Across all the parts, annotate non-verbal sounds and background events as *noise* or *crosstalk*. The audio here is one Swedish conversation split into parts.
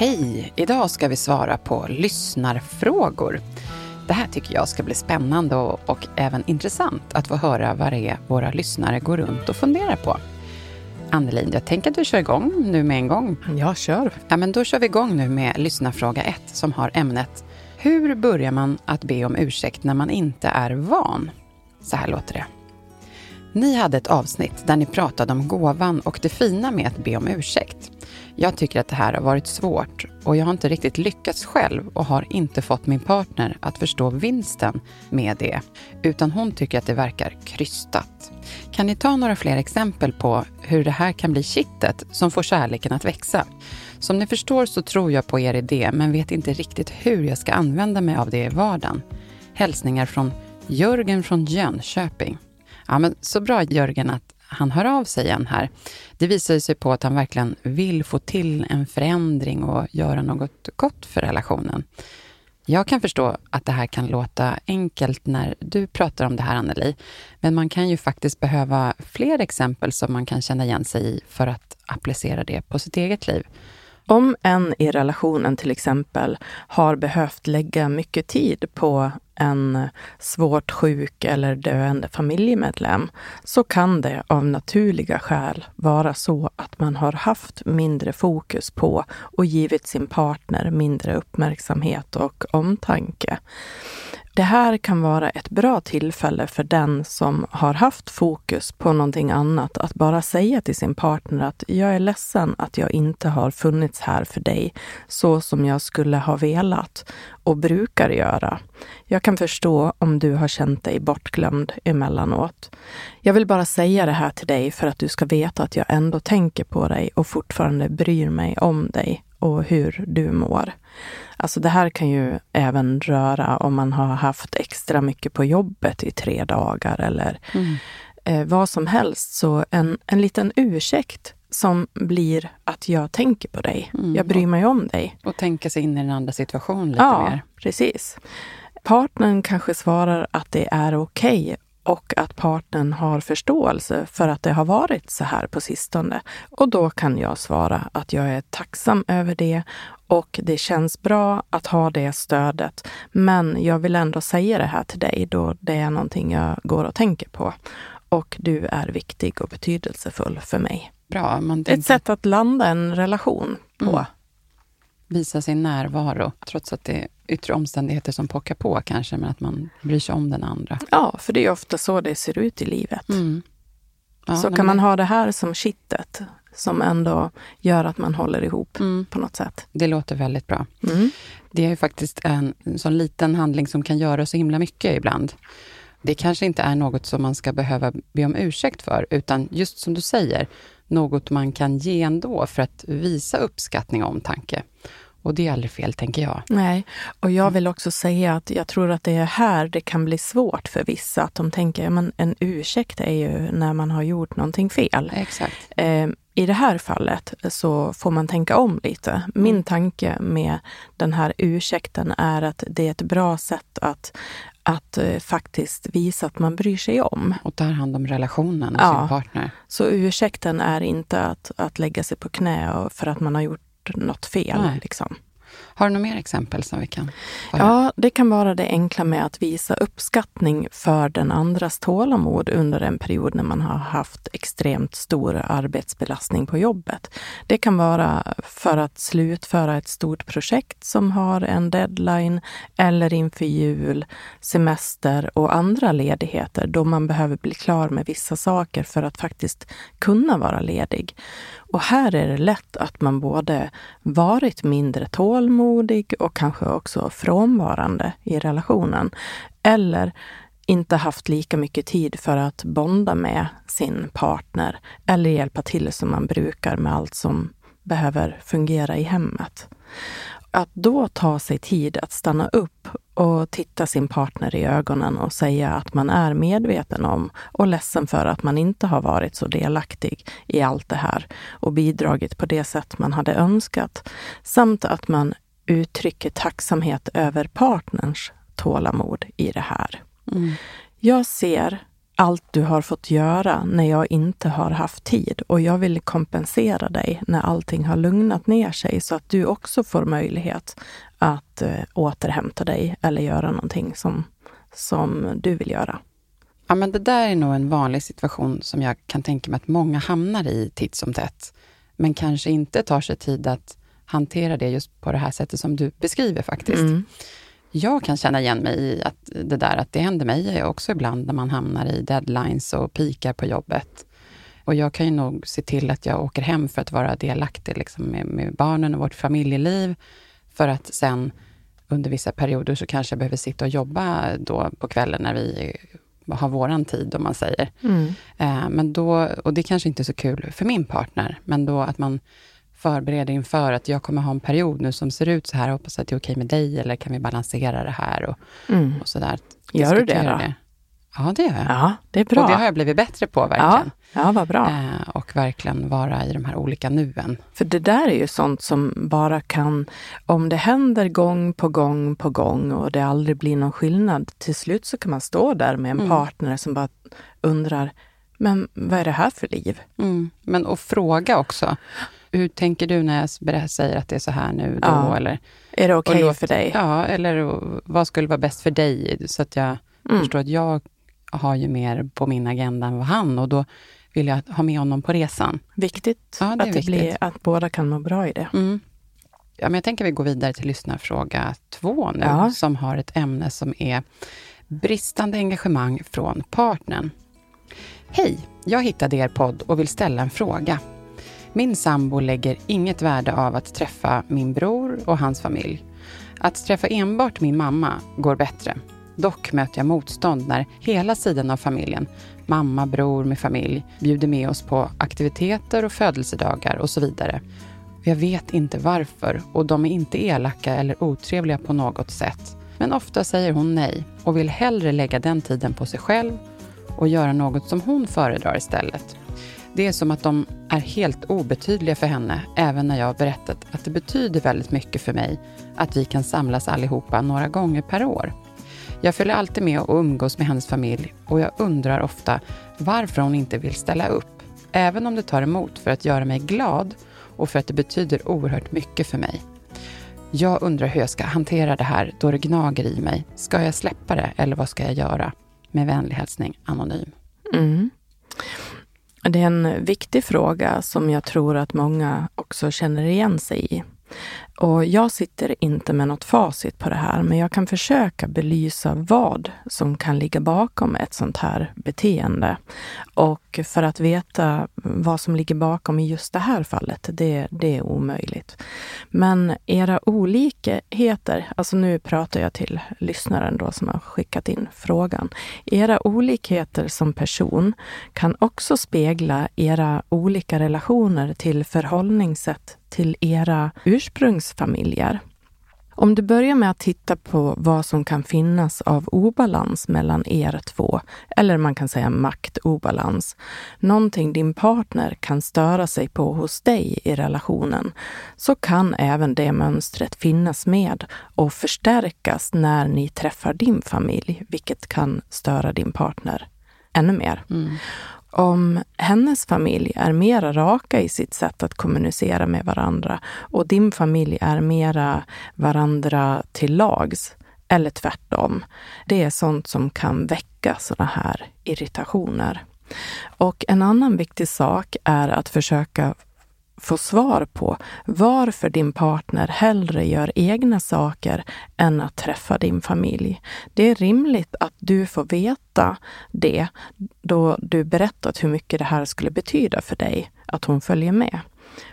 Hej! Idag ska vi svara på lyssnarfrågor. Det här tycker jag ska bli spännande och, och även intressant att få höra vad det är våra lyssnare går runt och funderar på. Anneli, jag tänker att du kör igång nu med en gång. Jag kör. Ja, men då kör vi igång nu med lyssnarfråga 1 som har ämnet Hur börjar man att be om ursäkt när man inte är van? Så här låter det. Ni hade ett avsnitt där ni pratade om gåvan och det fina med att be om ursäkt. Jag tycker att det här har varit svårt och jag har inte riktigt lyckats själv och har inte fått min partner att förstå vinsten med det, utan hon tycker att det verkar krystat. Kan ni ta några fler exempel på hur det här kan bli kittet som får kärleken att växa? Som ni förstår så tror jag på er idé, men vet inte riktigt hur jag ska använda mig av det i vardagen. Hälsningar från Jörgen från Jönköping. Ja, men så bra Jörgen att han hör av sig igen här. Det visar sig på att han verkligen vill få till en förändring och göra något gott för relationen. Jag kan förstå att det här kan låta enkelt när du pratar om det här, Anneli, men man kan ju faktiskt behöva fler exempel som man kan känna igen sig i för att applicera det på sitt eget liv. Om en i relationen till exempel har behövt lägga mycket tid på en svårt sjuk eller döende familjemedlem så kan det av naturliga skäl vara så att man har haft mindre fokus på och givit sin partner mindre uppmärksamhet och omtanke. Det här kan vara ett bra tillfälle för den som har haft fokus på någonting annat att bara säga till sin partner att jag är ledsen att jag inte har funnits här för dig så som jag skulle ha velat och brukar göra. Jag kan förstå om du har känt dig bortglömd emellanåt. Jag vill bara säga det här till dig för att du ska veta att jag ändå tänker på dig och fortfarande bryr mig om dig och hur du mår. Alltså det här kan ju även röra om man har haft extra mycket på jobbet i tre dagar eller mm. eh, vad som helst. Så en, en liten ursäkt som blir att jag tänker på dig. Mm. Jag bryr mig om dig. Och tänka sig in i den andra situationen lite ja, mer. Ja, precis. Partnern kanske svarar att det är okej okay och att partnern har förståelse för att det har varit så här på sistone. Och då kan jag svara att jag är tacksam över det och det känns bra att ha det stödet. Men jag vill ändå säga det här till dig då det är någonting jag går och tänker på. Och du är viktig och betydelsefull för mig. Bra. Man tänker... Ett sätt att landa en relation på. Mm. Visa sin närvaro, trots att det är yttre omständigheter som pockar på kanske, men att man bryr sig om den andra. Ja, för det är ofta så det ser ut i livet. Mm. Ja, så kan man ha det här som kittet som ändå gör att man håller ihop mm. på något sätt. Det låter väldigt bra. Mm. Det är ju faktiskt en, en sån liten handling som kan göra så himla mycket ibland. Det kanske inte är något som man ska behöva be om ursäkt för, utan just som du säger, något man kan ge ändå för att visa uppskattning och omtanke. Och det är aldrig fel, tänker jag. Nej, och jag vill också säga att jag tror att det är här det kan bli svårt för vissa. Att de tänker, att en ursäkt är ju när man har gjort någonting fel. Exakt. Eh, I det här fallet så får man tänka om lite. Min mm. tanke med den här ursäkten är att det är ett bra sätt att att eh, faktiskt visa att man bryr sig om. Och tar hand om relationen med ja. sin partner. Så ursäkten är inte att, att lägga sig på knä för att man har gjort något fel. Liksom. Har du några mer exempel som vi kan Ja, det kan vara det enkla med att visa uppskattning för den andras tålamod under en period när man har haft extremt stor arbetsbelastning på jobbet. Det kan vara för att slutföra ett stort projekt som har en deadline eller inför jul, semester och andra ledigheter då man behöver bli klar med vissa saker för att faktiskt kunna vara ledig. Och här är det lätt att man både varit mindre tålmodig och kanske också frånvarande i relationen. Eller inte haft lika mycket tid för att bonda med sin partner eller hjälpa till som man brukar med allt som behöver fungera i hemmet. Att då ta sig tid att stanna upp och titta sin partner i ögonen och säga att man är medveten om och ledsen för att man inte har varit så delaktig i allt det här och bidragit på det sätt man hade önskat. Samt att man uttrycker tacksamhet över partners tålamod i det här. Mm. Jag ser allt du har fått göra när jag inte har haft tid och jag vill kompensera dig när allting har lugnat ner sig så att du också får möjlighet att eh, återhämta dig eller göra någonting som, som du vill göra. Ja, men det där är nog en vanlig situation som jag kan tänka mig att många hamnar i titt som tätt, men kanske inte tar sig tid att hantera det just på det här sättet som du beskriver faktiskt. Mm. Jag kan känna igen mig i att det där att det händer mig också ibland när man hamnar i deadlines och pikar på jobbet. Och jag kan ju nog se till att jag åker hem för att vara delaktig liksom med, med barnen och vårt familjeliv. För att sen under vissa perioder så kanske jag behöver sitta och jobba då på kvällen när vi har våran tid, om man säger. Mm. Eh, men då, och det kanske inte är så kul för min partner, men då att man förbereder inför att jag kommer ha en period nu som ser ut så här. Jag hoppas att det är okej med dig eller kan vi balansera det här och, mm. och sådär. Gör du det då? Det. Ja, det gör jag. Ja, det är bra. Och det har jag blivit bättre på verkligen. Ja, ja vad bra. Eh, och verkligen vara i de här olika nuen. För det där är ju sånt som bara kan, om det händer gång på gång på gång och det aldrig blir någon skillnad, till slut så kan man stå där med en mm. partner som bara undrar, men vad är det här för liv? Mm. Men och fråga också. Hur tänker du när jag säger att det är så här nu då? Ja. Eller, är det okej okay för dig? Ja, eller vad skulle vara bäst för dig? Så att jag mm. förstår att jag har ju mer på min agenda än vad han och då vill jag ha med honom på resan. Viktigt ja, det att, det blir, att båda kan må bra i det. Mm. Ja, men jag tänker att vi går vidare till lyssnarfråga två nu, ja. som har ett ämne som är bristande engagemang från partnern. Hej! Jag hittade er podd och vill ställa en fråga. Min sambo lägger inget värde av att träffa min bror och hans familj. Att träffa enbart min mamma går bättre. Dock möter jag motstånd när hela sidan av familjen, mamma, bror med familj, bjuder med oss på aktiviteter och födelsedagar och så vidare. Jag vet inte varför och de är inte elaka eller otrevliga på något sätt. Men ofta säger hon nej och vill hellre lägga den tiden på sig själv och göra något som hon föredrar istället. Det är som att de är helt obetydliga för henne, även när jag har berättat att det betyder väldigt mycket för mig att vi kan samlas allihopa några gånger per år. Jag följer alltid med och umgås med hennes familj och jag undrar ofta varför hon inte vill ställa upp, även om det tar emot för att göra mig glad och för att det betyder oerhört mycket för mig. Jag undrar hur jag ska hantera det här då det gnager i mig. Ska jag släppa det eller vad ska jag göra? Med vänlig hälsning Anonym. Mm. Det är en viktig fråga som jag tror att många också känner igen sig i. Och jag sitter inte med något facit på det här, men jag kan försöka belysa vad som kan ligga bakom ett sånt här beteende. Och för att veta vad som ligger bakom i just det här fallet, det, det är omöjligt. Men era olikheter, alltså nu pratar jag till lyssnaren då som har skickat in frågan. Era olikheter som person kan också spegla era olika relationer till förhållningssätt till era ursprungs familjer. Om du börjar med att titta på vad som kan finnas av obalans mellan er två, eller man kan säga maktobalans, någonting din partner kan störa sig på hos dig i relationen, så kan även det mönstret finnas med och förstärkas när ni träffar din familj, vilket kan störa din partner ännu mer. Mm. Om hennes familj är mera raka i sitt sätt att kommunicera med varandra och din familj är mera varandra till lags, eller tvärtom. Det är sånt som kan väcka sådana här irritationer. Och en annan viktig sak är att försöka få svar på varför din partner hellre gör egna saker än att träffa din familj. Det är rimligt att du får veta det då du berättat hur mycket det här skulle betyda för dig, att hon följer med.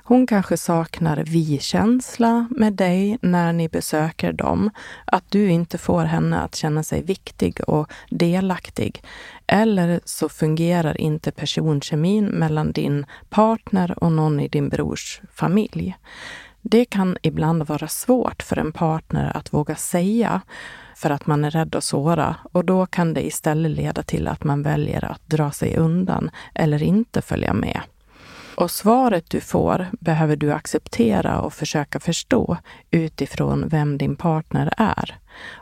Hon kanske saknar vi-känsla med dig när ni besöker dem. Att du inte får henne att känna sig viktig och delaktig. Eller så fungerar inte personkemin mellan din partner och någon i din brors familj. Det kan ibland vara svårt för en partner att våga säga för att man är rädd att såra och då kan det istället leda till att man väljer att dra sig undan eller inte följa med. Och svaret du får behöver du acceptera och försöka förstå utifrån vem din partner är.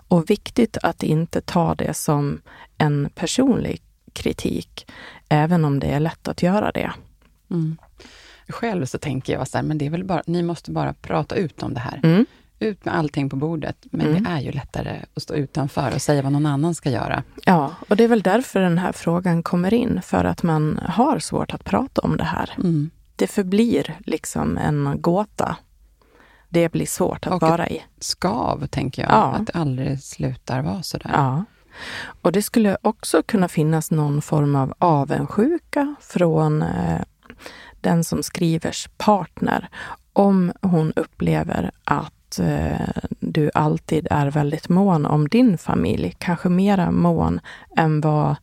Och viktigt att inte ta det som en personlig kritik, även om det är lätt att göra det. Mm. Själv så tänker jag så här, men det är väl bara, ni måste bara prata ut om det här. Mm. Ut med allting på bordet. Men Mm. det är ju lättare att stå utanför och säga vad någon annan ska göra. Ja, och det är väl därför den här frågan kommer in, för att man har svårt att prata om det här. Mm. Det förblir liksom en gåta. Det blir svårt att Och- vara i. Skav, tänker jag. Ja. Att det aldrig slutar vara sådär. Ja. Och det skulle också kunna finnas någon form av avundsjuka från eh, den som skrivers partner om hon upplever att eh, du alltid är väldigt mån om din familj, kanske mera mån än vad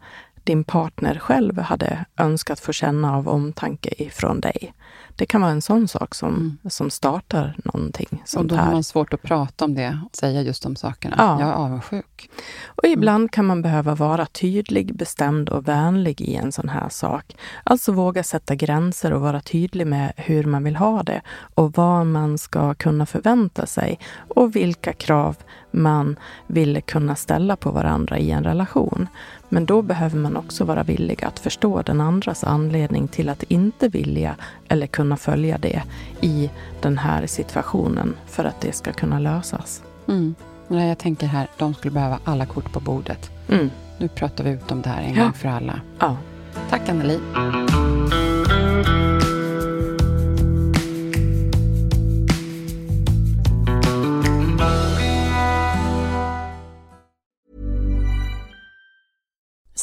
din partner själv hade önskat få känna av omtanke ifrån dig. Det kan vara en sån sak som, Mm. som startar någonting Och sånt då har man svårt att prata om det, säga just de sakerna. Ja. Jag är avundsjuk. Och ibland kan man behöva vara tydlig, bestämd och vänlig i en sån här sak. Alltså våga sätta gränser och vara tydlig med hur man vill ha det och vad man ska kunna förvänta sig och vilka krav man vill kunna ställa på varandra i en relation. Men då behöver man också vara villig att förstå den andras anledning till att inte vilja eller kunna följa det i den här situationen för att det ska kunna lösas. Mm. Jag tänker här, de skulle behöva alla kort på bordet. Mm. Nu pratar vi ut om det här en Ja. gång för alla. Ja. Tack Anneli.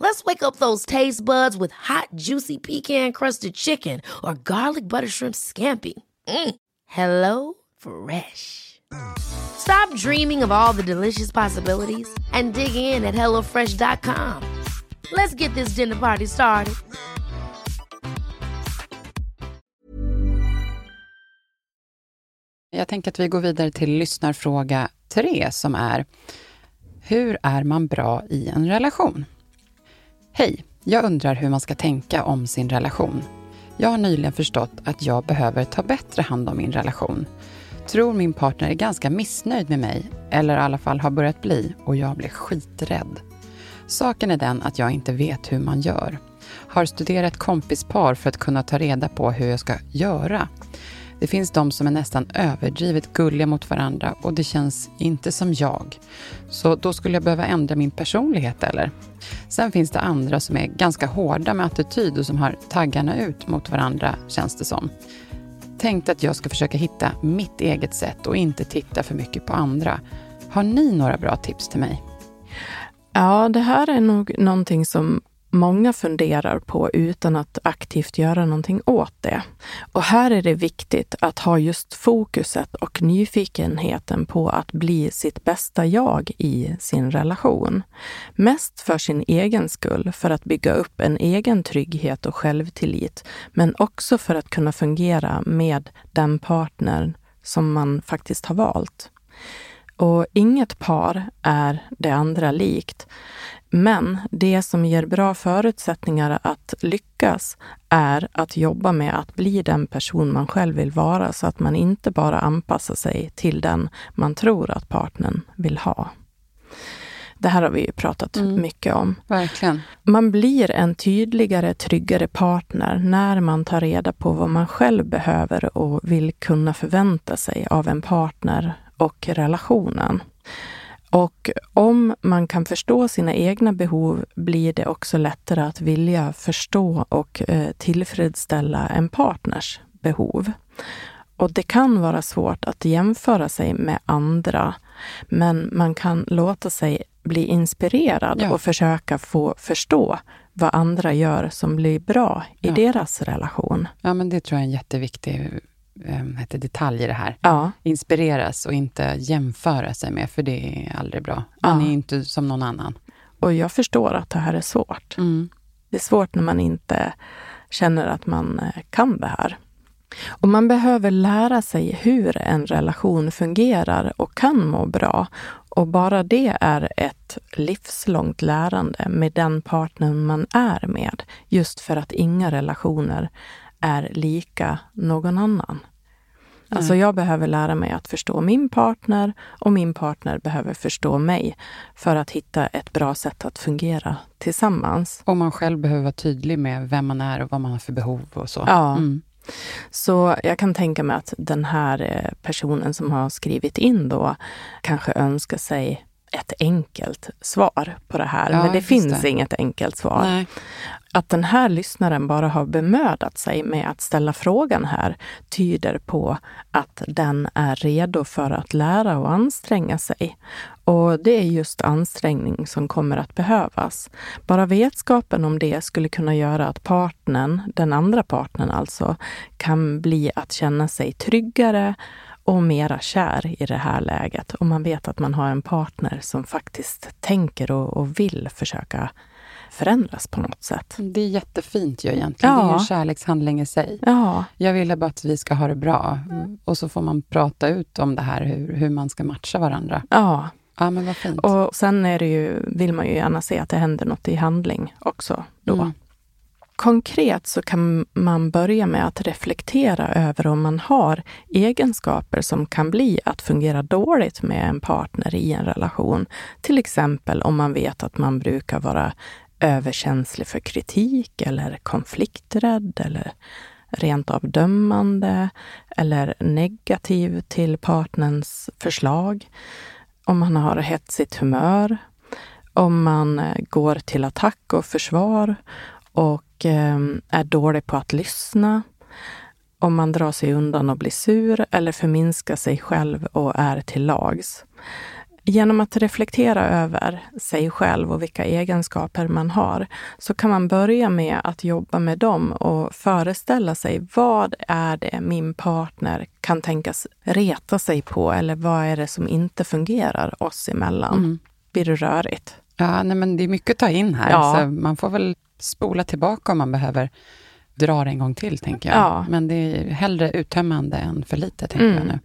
Let's wake up those taste buds with hot, juicy pecan-crusted chicken or garlic butter shrimp scampi. Mm. Hello Fresh. Stop dreaming of all the delicious possibilities and dig in at HelloFresh.com. Let's get this dinner party started. Jag tänker att vi går vidare till lyssnarfråga tre som är Hur är man bra i en relation? Hej! Jag undrar hur man ska tänka om sin relation. Jag har nyligen förstått att jag behöver ta bättre hand om min relation. Tror min partner är ganska missnöjd med mig, eller i alla fall har börjat bli, och jag blir skiträdd. Saken är den att jag inte vet hur man gör. Har studerat kompispar för att kunna ta reda på hur jag ska göra. Det finns de som är nästan överdrivet gulliga mot varandra och det känns inte som jag. Så då skulle jag behöva ändra min personlighet eller? Sen finns det andra som är ganska hårda med attityd och som har taggarna ut mot varandra, känns det som. Tänkte att jag ska försöka hitta mitt eget sätt och inte titta för mycket på andra. Har ni några bra tips till mig? Ja, det här är nog någonting som många funderar på utan att aktivt göra någonting åt det. Och här är det viktigt att ha just fokuset och nyfikenheten på att bli sitt bästa jag i sin relation. Mest för sin egen skull, för att bygga upp en egen trygghet och självtillit, men också för att kunna fungera med den partner som man faktiskt har valt. Och inget par är det andra likt. Men det som ger bra förutsättningar att lyckas är att jobba med att bli den person man själv vill vara så att man inte bara anpassar sig till den man tror att partnern vill ha. Det här har vi ju pratat mm. mycket om. Verkligen. Man blir en tydligare, tryggare partner när man tar reda på vad man själv behöver och vill kunna förvänta sig av en partner och relationen. Och om man kan förstå sina egna behov blir det också lättare att vilja förstå och eh, tillfredsställa en partners behov. Och det kan vara svårt att jämföra sig med andra, men man kan låta sig bli inspirerad ja. och försöka få förstå vad andra gör som blir bra i ja. deras relation. Ja, men det tror jag är en jätteviktig eh, heter detalj i det här. Ja. Inspireras och inte jämföra sig med, för det är aldrig bra. Man ja. är inte som någon annan. Och jag förstår att det här är svårt. Mm. Det är svårt när man inte känner att man eh, kan det här. Och man behöver lära sig hur en relation fungerar och kan må bra. Och bara det är ett livslångt lärande med den partner man är med. Just för att inga relationer är lika någon annan. Alltså jag behöver lära mig att förstå min partner och min partner behöver förstå mig för att hitta ett bra sätt att fungera tillsammans. Och man själv behöver vara tydlig med vem man är och vad man har för behov och så. Ja. Mm. Så jag kan tänka mig att den här eh, personen som har skrivit in då kanske önskar sig ett enkelt svar på det här. Ja, Men det finns det. inget enkelt svar. Nej. Att den här lyssnaren bara har bemödat sig med att ställa frågan här tyder på att den är redo för att lära och anstränga sig. Och det är just ansträngning som kommer att behövas. Bara vetskapen om det skulle kunna göra att partnern, den andra partnern alltså, kan bli att känna sig tryggare och mera kär i det här läget. Och man vet att man har en partner som faktiskt tänker och, och vill försöka förändras på något sätt. Det är jättefint ju egentligen. Ja. Det är en kärlekshandling i sig. Ja. Jag vill bara att vi ska ha det bra. Och så får man prata ut om det här, hur, hur man ska matcha varandra. Ja. Ja, men vad fint. Och sen är det ju, vill man ju gärna se att det händer något i handling också då. Mm. Konkret så kan man börja med att reflektera över om man har egenskaper som kan bli att fungera dåligt med en partner i en relation. Till exempel om man vet att man brukar vara överkänslig för kritik eller konflikträdd eller rent av dömande eller negativ till partners förslag. Om man har hetsigt humör, om man går till attack och försvar och eh, är dålig på att lyssna, om man drar sig undan och blir sur eller förminskar sig själv och är till lags. Genom att reflektera över sig själv och vilka egenskaper man har så kan man börja med att jobba med dem och föreställa sig vad är det min partner kan tänkas reta sig på eller vad är det som inte fungerar oss emellan? Mm. Blir det rörigt? Ja, nej, men det är mycket att ta in här. Ja. Så man får väl spola tillbaka om man behöver dra det en gång till, tänker jag. Ja. Men det är hellre uttömmande än för lite, tänker mm. jag nu.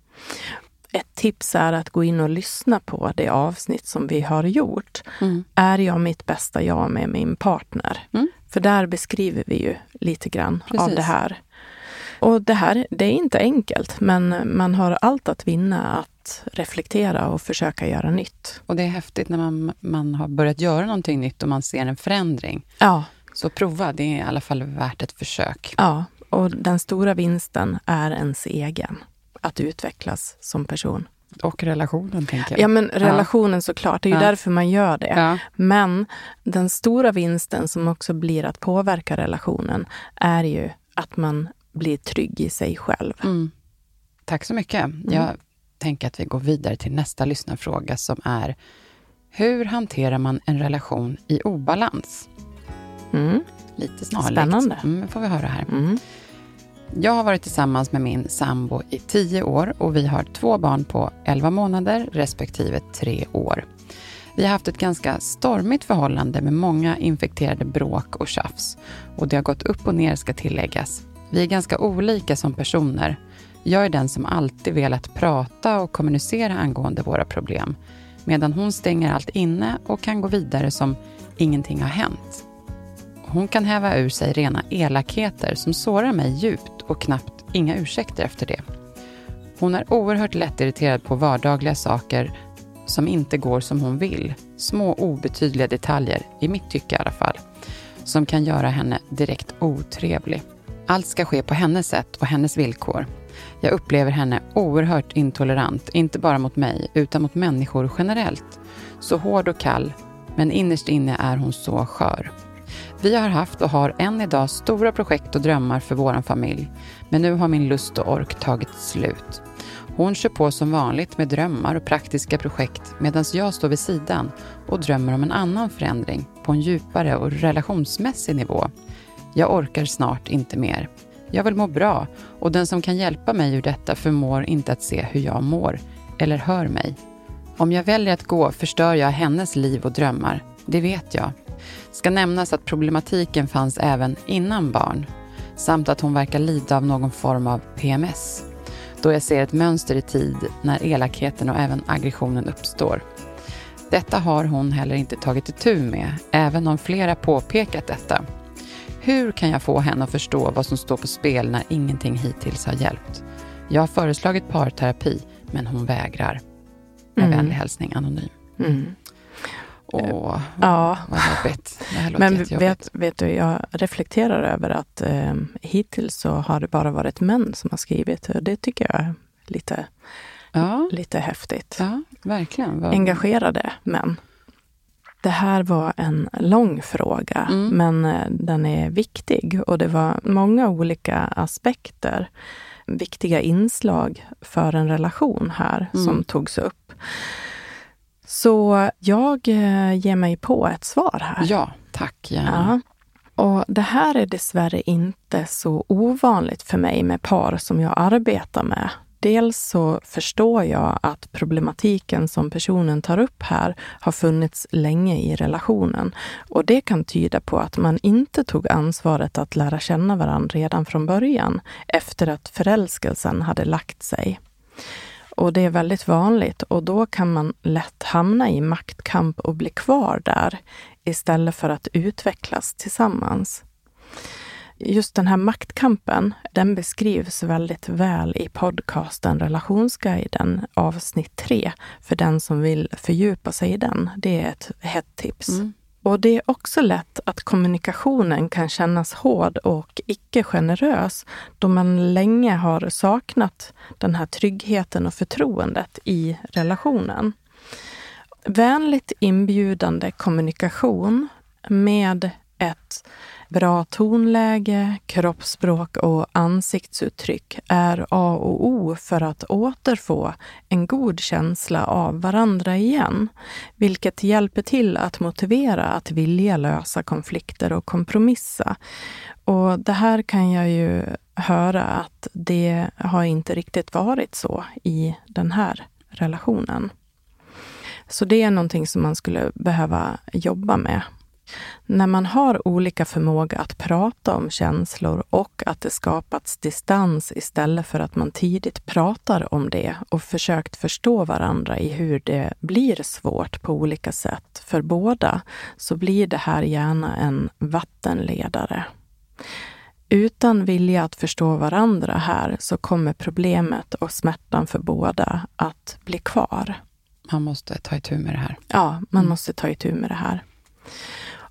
Ett tips är att gå in och lyssna på det avsnitt som vi har gjort. Mm. Är jag mitt bästa jag med min partner? Mm. För där beskriver vi ju lite grann Precis. av det här. Och det här, det är inte enkelt, men man har allt att vinna att reflektera och försöka göra nytt. Och det är häftigt när man, man har börjat göra någonting nytt och man ser en förändring. Ja. Så prova, det är i alla fall värt ett försök. Ja, och den stora vinsten är ens egen att utvecklas som person. Och relationen, tänker jag. Ja, men relationen ja. såklart. Det är ju ja. därför man gör det. Ja. Men den stora vinsten som också blir att påverka relationen är ju att man blir trygg i sig själv. Mm. Tack så mycket. Mm. Jag tänka att vi går vidare till nästa lyssnarfråga som är Hur hanterar man en relation i obalans? Mm. Lite snarlikt. Spännande. Mm, får vi höra här. Mm. Jag har varit tillsammans med min sambo i tio år och vi har två barn på 11 månader respektive tre år. Vi har haft ett ganska stormigt förhållande med många infekterade bråk och tjafs. Och det har gått upp och ner ska tilläggas. Vi är ganska olika som personer. Jag är den som alltid velat prata och kommunicera angående våra problem. Medan hon stänger allt inne och kan gå vidare som ingenting har hänt. Hon kan häva ur sig rena elakheter som sårar mig djupt och knappt inga ursäkter efter det. Hon är oerhört lättirriterad på vardagliga saker som inte går som hon vill. Små obetydliga detaljer, i mitt tycke i alla fall, som kan göra henne direkt otrevlig. Allt ska ske på hennes sätt och hennes villkor. Jag upplever henne oerhört intolerant, inte bara mot mig, utan mot människor generellt. Så hård och kall, men innerst inne är hon så skör. Vi har haft och har än idag stora projekt och drömmar för vår familj. Men nu har min lust och ork tagit slut. Hon kör på som vanligt med drömmar och praktiska projekt medan jag står vid sidan och drömmer om en annan förändring på en djupare och relationsmässig nivå. Jag orkar snart inte mer. Jag vill må bra och den som kan hjälpa mig ur detta förmår inte att se hur jag mår eller hör mig. Om jag väljer att gå förstör jag hennes liv och drömmar. Det vet jag. Ska nämnas att problematiken fanns även innan barn samt att hon verkar lida av någon form av PMS då jag ser ett mönster i tid när elakheten och även aggressionen uppstår. Detta har hon heller inte tagit itu med, även om flera påpekat detta. Hur kan jag få henne att förstå vad som står på spel när ingenting hittills har hjälpt? Jag har föreslagit parterapi, men hon vägrar. Med Mm. vänlig hälsning Anonym. Mm. Åh, Ja, vad jobbigt. Men vet, vet du, jag reflekterar över att eh, hittills så har det bara varit män som har skrivit. Och Det tycker jag är lite, Ja, lite häftigt. ja verkligen. Vad- Engagerade män. Det här var en lång fråga, Mm. men eh, den är viktig och det var många olika aspekter, viktiga inslag för en relation här Mm. som togs upp. Så jag eh, ger mig på ett svar här. Ja, tack gärna. Ja. Och det här är dessvärre inte så ovanligt för mig med par som jag arbetar med. Dels så förstår jag att problematiken som personen tar upp här har funnits länge i relationen. Och det kan tyda på att man inte tog ansvaret att lära känna varandra redan från början, efter att förälskelsen hade lagt sig. Och det är väldigt vanligt och då kan man lätt hamna i maktkamp och bli kvar där istället för att utvecklas tillsammans. Just den här maktkampen, den beskrivs väldigt väl i podcasten Relationsguiden avsnitt 3 för den som vill fördjupa sig i den. Det är ett hett tips. Mm. Och det är också lätt att kommunikationen kan kännas hård och icke generös då man länge har saknat den här tryggheten och förtroendet i relationen. Vänligt inbjudande kommunikation med ett bra tonläge, kroppsspråk och ansiktsuttryck är A och O för att återfå en god känsla av varandra igen, vilket hjälper till att motivera att vilja lösa konflikter och kompromissa. Och det här kan jag ju höra att det har inte riktigt varit så i den här relationen. Så det är någonting som man skulle behöva jobba med. När man har olika förmåga att prata om känslor och att det skapats distans istället för att man tidigt pratar om det och försökt förstå varandra i hur det blir svårt på olika sätt för båda, så blir det här gärna en vattenledare. Utan vilja att förstå varandra här så kommer problemet och smärtan för båda att bli kvar. Man måste ta itu med det här. Ja, man Mm. måste ta itu med det här.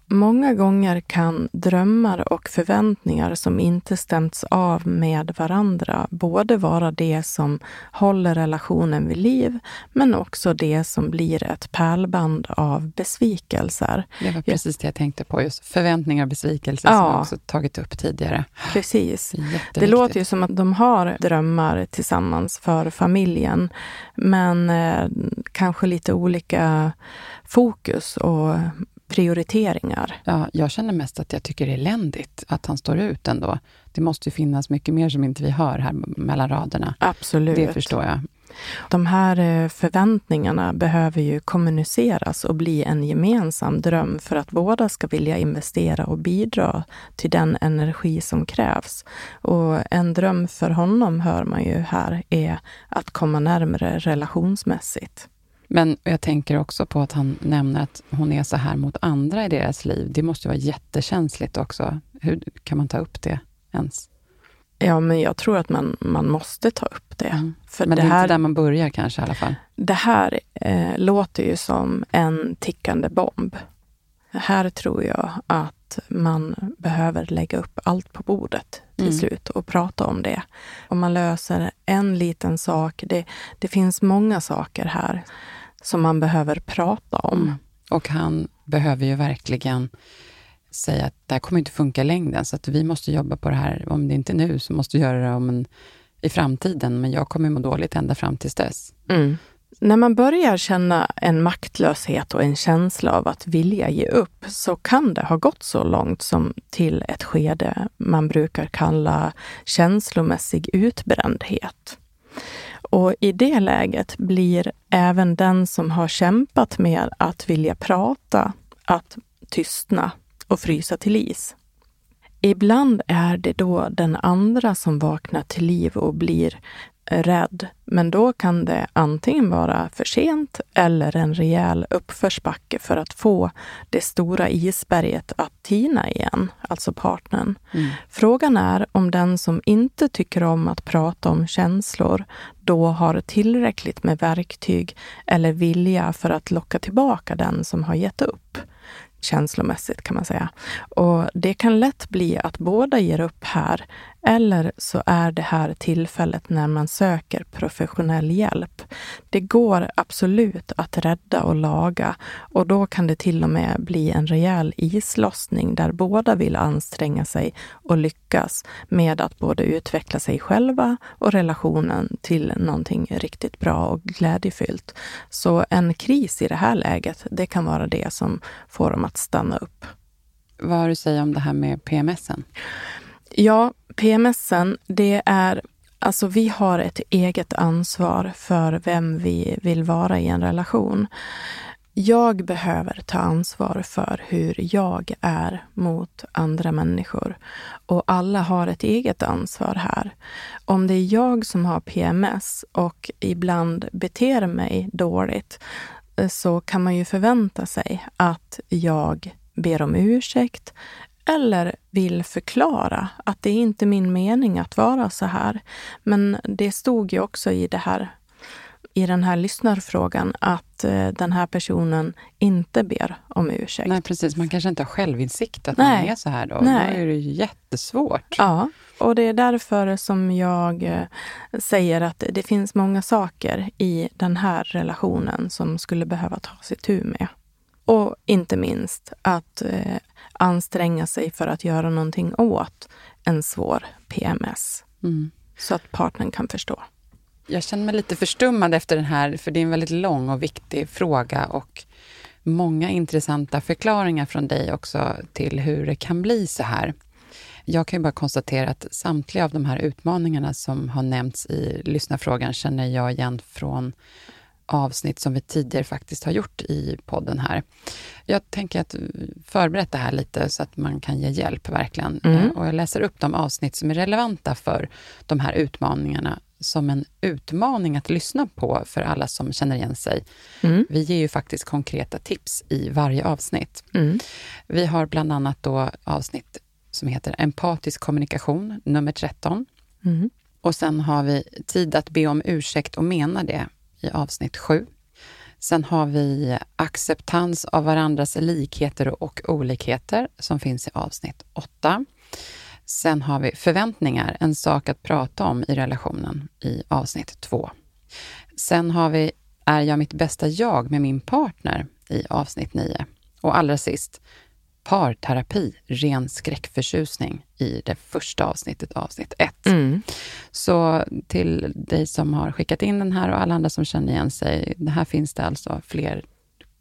Många gånger kan drömmar och förväntningar som inte stämts av med varandra både vara det som håller relationen vid liv, men också det som blir ett pärlband av besvikelser. Det var precis det jag tänkte på, just förväntningar och besvikelser ja. som jag också tagit upp tidigare. Precis. Det låter ju som att de har drömmar tillsammans för familjen, men eh, kanske lite olika fokus och prioriteringar. Ja, jag känner mest att jag tycker det är eländigt att han står ut ändå. Det måste ju finnas mycket mer som inte vi hör här mellan raderna. Absolut. Det förstår jag. De här eh, förväntningarna behöver ju kommuniceras och bli en gemensam dröm för att båda ska vilja investera och bidra till den energi som krävs. Och en dröm för honom, hör man ju här, är att komma närmare relationsmässigt. Men jag tänker också på att han nämner att hon är så här mot andra i deras liv. Det måste vara jättekänsligt också. Hur kan man ta upp det ens? Ja, men jag tror att man, man måste ta upp det. Mm. För men det, det är här, inte där man börjar kanske i alla fall? Det här eh, låter ju som en tickande bomb. Här tror jag att man behöver lägga upp allt på bordet till mm. slut och prata om det. Om man löser en liten sak, det, det finns många saker här som man behöver prata om. Mm. Och han behöver ju verkligen säga att det här kommer inte funka i längden, så att vi måste jobba på det här. Om det inte är nu, så måste vi göra det om en, i framtiden, men jag kommer må dåligt ända fram tills dess. Mm. När man börjar känna en maktlöshet och en känsla av att vilja ge upp, så kan det ha gått så långt som till ett skede man brukar kalla känslomässig utbrändhet. Och i det läget blir även den som har kämpat med att vilja prata, att tystna och frysa till is. Ibland är det då den andra som vaknar till liv och blir rädd. Men då kan det antingen vara för sent eller en rejäl uppförsbacke för att få det stora isberget att tina igen, alltså partnern. Mm. Frågan är om den som inte tycker om att prata om känslor då har tillräckligt med verktyg eller vilja för att locka tillbaka den som har gett upp känslomässigt kan man säga. Och det kan lätt bli att båda ger upp här eller så är det här tillfället när man söker professionell hjälp. Det går absolut att rädda och laga och då kan det till och med bli en rejäl islossning där båda vill anstränga sig och lyckas med att både utveckla sig själva och relationen till någonting riktigt bra och glädjefyllt. Så en kris i det här läget, det kan vara det som får dem att stanna upp. Vad har du att säga om det här med PMSen? Ja, PMSen, det är Alltså vi har ett eget ansvar för vem vi vill vara i en relation. Jag behöver ta ansvar för hur jag är mot andra människor. Och alla har ett eget ansvar här. Om det är jag som har PMS och ibland beter mig dåligt eh, så kan man ju förvänta sig att jag ber om ursäkt eller vill förklara att det är inte min mening att vara så här. Men det stod ju också i det här i den här lyssnarfrågan att eh, den här personen inte ber om ursäkt. Nej, precis. Man kanske inte har självinsikt att Nej. man är så här då. Nej. Då är det jättesvårt. Ja, och det är därför som jag eh, säger att det finns många saker i den här relationen som skulle behöva ta sig tur med. Och inte minst att eh, anstränga sig för att göra någonting åt en svår PMS. Mm. Så att partnern kan förstå. Jag känner mig lite förstummad efter den här, för det är en väldigt lång och viktig fråga och många intressanta förklaringar från dig också till hur det kan bli så här. Jag kan ju bara konstatera att samtliga av de här utmaningarna som har nämnts i lyssnarfrågan känner jag igen från avsnitt som vi tidigare faktiskt har gjort i podden här. Jag tänker att förbereda det här lite så att man kan ge hjälp verkligen. Mm. Eh, och jag läser upp de avsnitt som är relevanta för de här utmaningarna som en utmaning att lyssna på för alla som känner igen sig. Mm. Vi ger ju faktiskt konkreta tips i varje avsnitt. Mm. Vi har bland annat då avsnitt som heter Empatisk kommunikation, nummer 13. Mm. Och sen har vi Tid att be om ursäkt och mena det, i avsnitt 7. Sen har vi acceptans av varandras likheter och olikheter som finns i avsnitt 8. Sen har vi förväntningar, en sak att prata om i relationen i avsnitt 2. Sen har vi Är jag mitt bästa jag med min partner i avsnitt 9. Och allra sist parterapi, ren skräckförtjusning i det första avsnittet, avsnitt 1. Mm. Så till dig som har skickat in den här och alla andra som känner igen sig, det här finns det alltså fler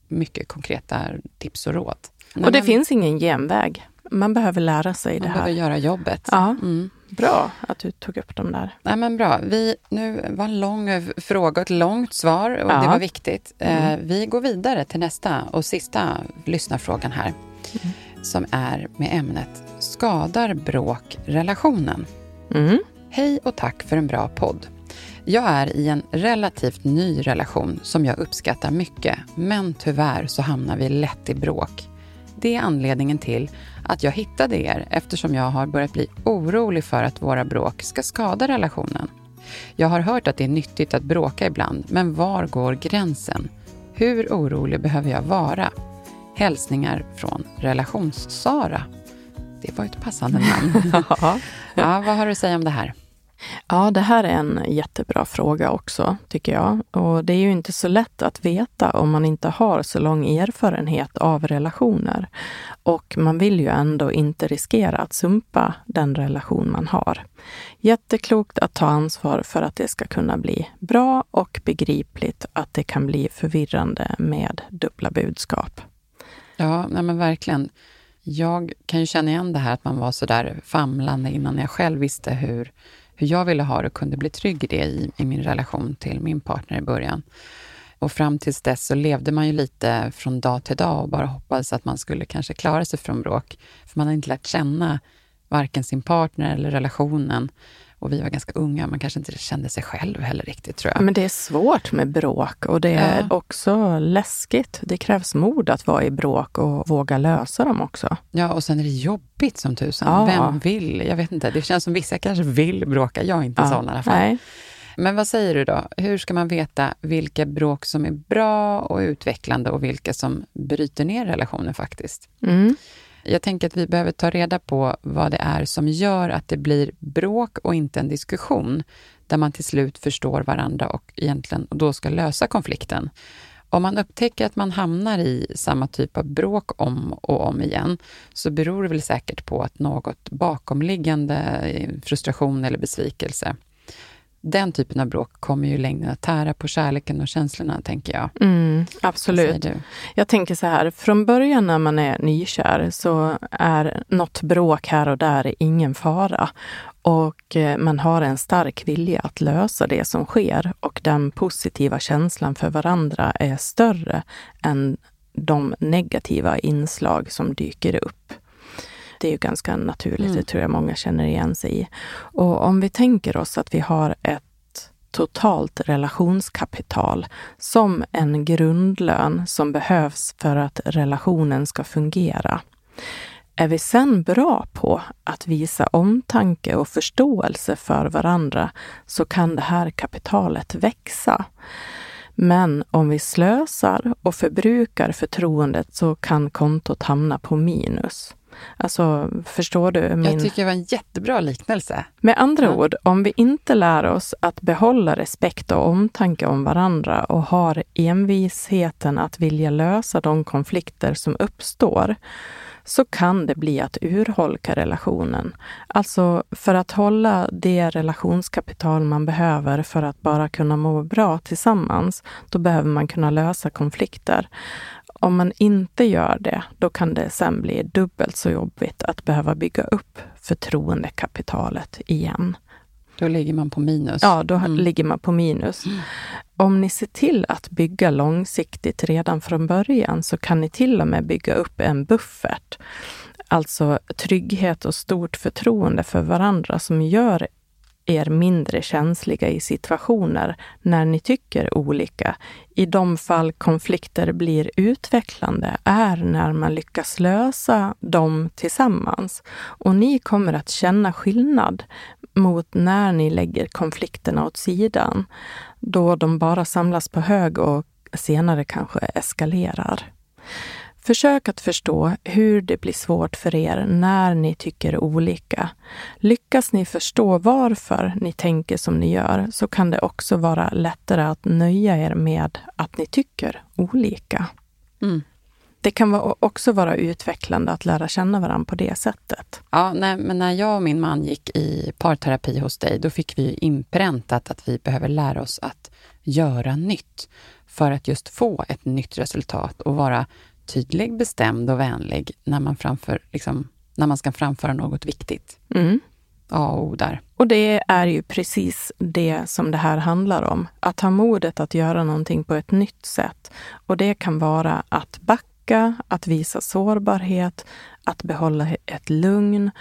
mycket konkreta tips och råd. och det finns ingen genväg. Man behöver lära sig det man här. behöver göra jobbet. Ja, Mm. bra att du tog upp dem där. Nej, men bra. Vi, nu var en lång eh, fråga ett långt svar och Ja. det var viktigt. Eh, Mm. vi går vidare till nästa och sista lyssnarfrågan här. Mm. Som är med ämnet Skadar bråk relationen? Mm. Hej och tack för en bra podd. Jag är i en relativt ny relation som jag uppskattar mycket, men tyvärr så hamnar vi lätt i bråk. Det är anledningen till att jag hittade er eftersom jag har börjat bli orolig för att våra bråk ska skada relationen. Jag har hört att det är nyttigt att bråka ibland, men var går gränsen? Hur orolig behöver jag vara? Hälsningar från Relations-Sara. Det var ett passande namn. *laughs* Ja. ja, vad har du att säga om det här? Ja, det här är en jättebra fråga också, tycker jag. Och det är ju inte så lätt att veta om man inte har så lång erfarenhet av relationer. Och man vill ju ändå inte riskera att sumpa den relation man har. Jätteklokt att ta ansvar för att det ska kunna bli bra och begripligt att det kan bli förvirrande med dubbla budskap. Ja, nej men verkligen. Jag kan ju känna igen det här att man var så där famlande innan jag själv visste hur, hur jag ville ha det och kunde bli trygg i det i, i min relation till min partner i början. Och fram tills dess så levde man ju lite från dag till dag och bara hoppades att man skulle kanske klara sig från bråk. För man hade inte lärt känna varken sin partner eller relationen. Och vi var ganska unga, man kanske inte kände sig själv heller riktigt tror jag. Men det är svårt med bråk och det är Ja. också läskigt. Det krävs mod att vara i bråk och våga lösa dem också. Ja, och sen är det jobbigt som tusan. Ja. Vem vill? Jag vet inte. Det känns som vissa kanske vill bråka. Jag är inte sån i alla fall. Nej. Men vad säger du då? Hur ska man veta vilka bråk som är bra och utvecklande och vilka som bryter ner relationen faktiskt? Mm. Jag tänker att vi behöver ta reda på vad det är som gör att det blir bråk och inte en diskussion där man till slut förstår varandra och egentligen och då ska lösa konflikten. Om man upptäcker att man hamnar i samma typ av bråk om och om igen så beror det väl säkert på att något bakomliggande eh, frustration eller besvikelse. Den typen av bråk kommer ju i längden att tära på kärleken och känslorna, tänker jag. Mm, absolut. Jag tänker så här, från början när man är nykär så är något bråk här och där ingen fara. Och eh, man har en stark vilja att lösa det som sker och den positiva känslan för varandra är större än de negativa inslag som dyker upp. Det är ju ganska naturligt, Mm. det tror jag många känner igen sig i. Och om vi tänker oss att vi har ett totalt relationskapital som en grundlön som behövs för att relationen ska fungera. Är vi sen bra på att visa omtanke och förståelse för varandra så kan det här kapitalet växa. Men om vi slösar och förbrukar förtroendet så kan kontot hamna på minus. Alltså, förstår du? Min... Jag tycker det var en jättebra liknelse. Med andra Ja. ord, om vi inte lär oss att behålla respekt och omtanke om varandra och har envisheten att vilja lösa de konflikter som uppstår, så kan det bli att urholka relationen. Alltså, för att hålla det relationskapital man behöver för att bara kunna må bra tillsammans, då behöver man kunna lösa konflikter. Om man inte gör det, då kan det sen bli dubbelt så jobbigt att behöva bygga upp förtroendekapitalet igen. Då ligger man på minus. Ja, då Mm. ligger man på minus. Om ni ser till att bygga långsiktigt redan från början så kan ni till och med bygga upp en buffert. Alltså trygghet och stort förtroende för varandra som gör er mindre känsliga i situationer när ni tycker olika. I de fall konflikter blir utvecklande är när man lyckas lösa dem tillsammans. Och ni kommer att känna skillnad mot när ni lägger konflikterna åt sidan, då de bara samlas på hög och senare kanske eskalerar. Försök att förstå hur det blir svårt för er när ni tycker olika. Lyckas ni förstå varför ni tänker som ni gör så kan det också vara lättare att nöja er med att ni tycker olika. Mm. Det kan också vara utvecklande att lära känna varandra på det sättet. Ja, nej, men när jag och min man gick i parterapi hos dig, då fick vi inpräntat att vi behöver lära oss att göra nytt för att just få ett nytt resultat och vara tydlig, bestämd och vänlig när man, framför, liksom, när man ska framföra något viktigt. Mm. A och O där. Och det är ju precis det som det här handlar om. Att ha modet att göra någonting på ett nytt sätt. Och det kan vara att backa, att visa sårbarhet, att behålla ett lugn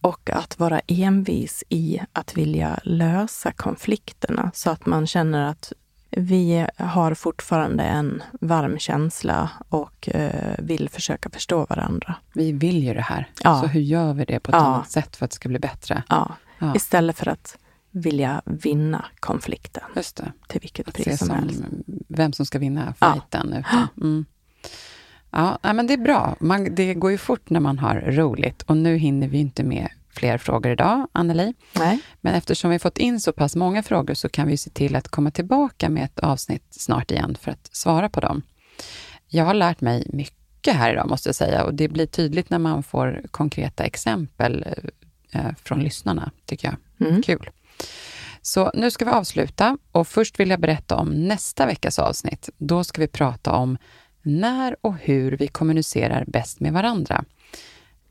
och att vara envis i att vilja lösa konflikterna så att man känner att vi har fortfarande en varm känsla och eh, vill försöka förstå varandra. Vi vill ju det här. Ja. Så hur gör vi det på ett ja. annat sätt för att det ska bli bättre? Ja. ja. Istället för att vilja vinna konflikten. Just det. Till vilket att pris som, som helst. Vem som ska vinna fighten. Ja. Mm. Ja, men det är bra. Man, det går ju fort när man har roligt och nu hinner vi inte med fler frågor idag, Anneli. Nej. Men eftersom vi fått in så pass många frågor så kan vi se till att komma tillbaka med ett avsnitt snart igen för att svara på dem. Jag har lärt mig mycket här idag, måste jag säga, och det blir tydligt när man får konkreta exempel eh, från lyssnarna, tycker jag. Mm. Kul. Så nu ska vi avsluta och först vill jag berätta om nästa veckas avsnitt. Då ska vi prata om när och hur vi kommunicerar bäst med varandra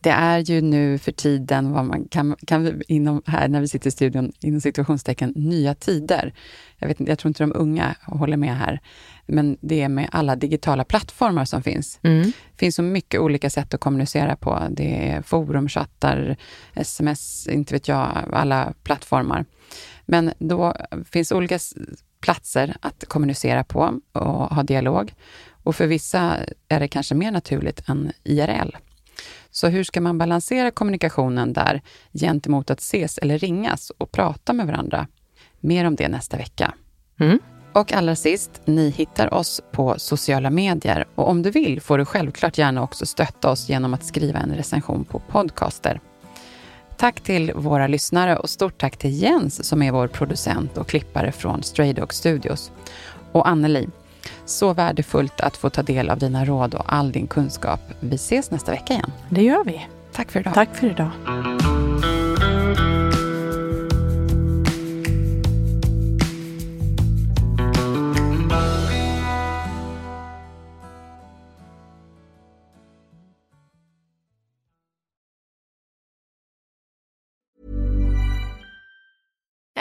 det är ju nu för tiden, vad man kan, kan vi inom här när vi sitter i studion, inom situationstecken, nya tider. Jag, vet, jag tror inte de unga håller med här, men det är med alla digitala plattformar som finns. Mm. Det finns så mycket olika sätt att kommunicera på. Det är forum, chattar, sms, inte vet jag, alla plattformar. Men då finns olika platser att kommunicera på och ha dialog. Och för vissa är det kanske mer naturligt än IRL. Så hur ska man balansera kommunikationen där gentemot att ses eller ringas och prata med varandra? Mer om det nästa vecka. Mm. Och allra sist, ni hittar oss på sociala medier och om du vill får du självklart gärna också stötta oss genom att skriva en recension på Podcaster. Tack till våra lyssnare och stort tack till Jens som är vår producent och klippare från Stray Dog Studios. Och Anneli, så värdefullt att få ta del av dina råd och all din kunskap. Vi ses nästa vecka igen. Det gör vi. Tack för idag. Tack för idag.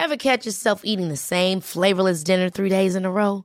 Have catch yourself eating the same flavorless dinner three days in a row?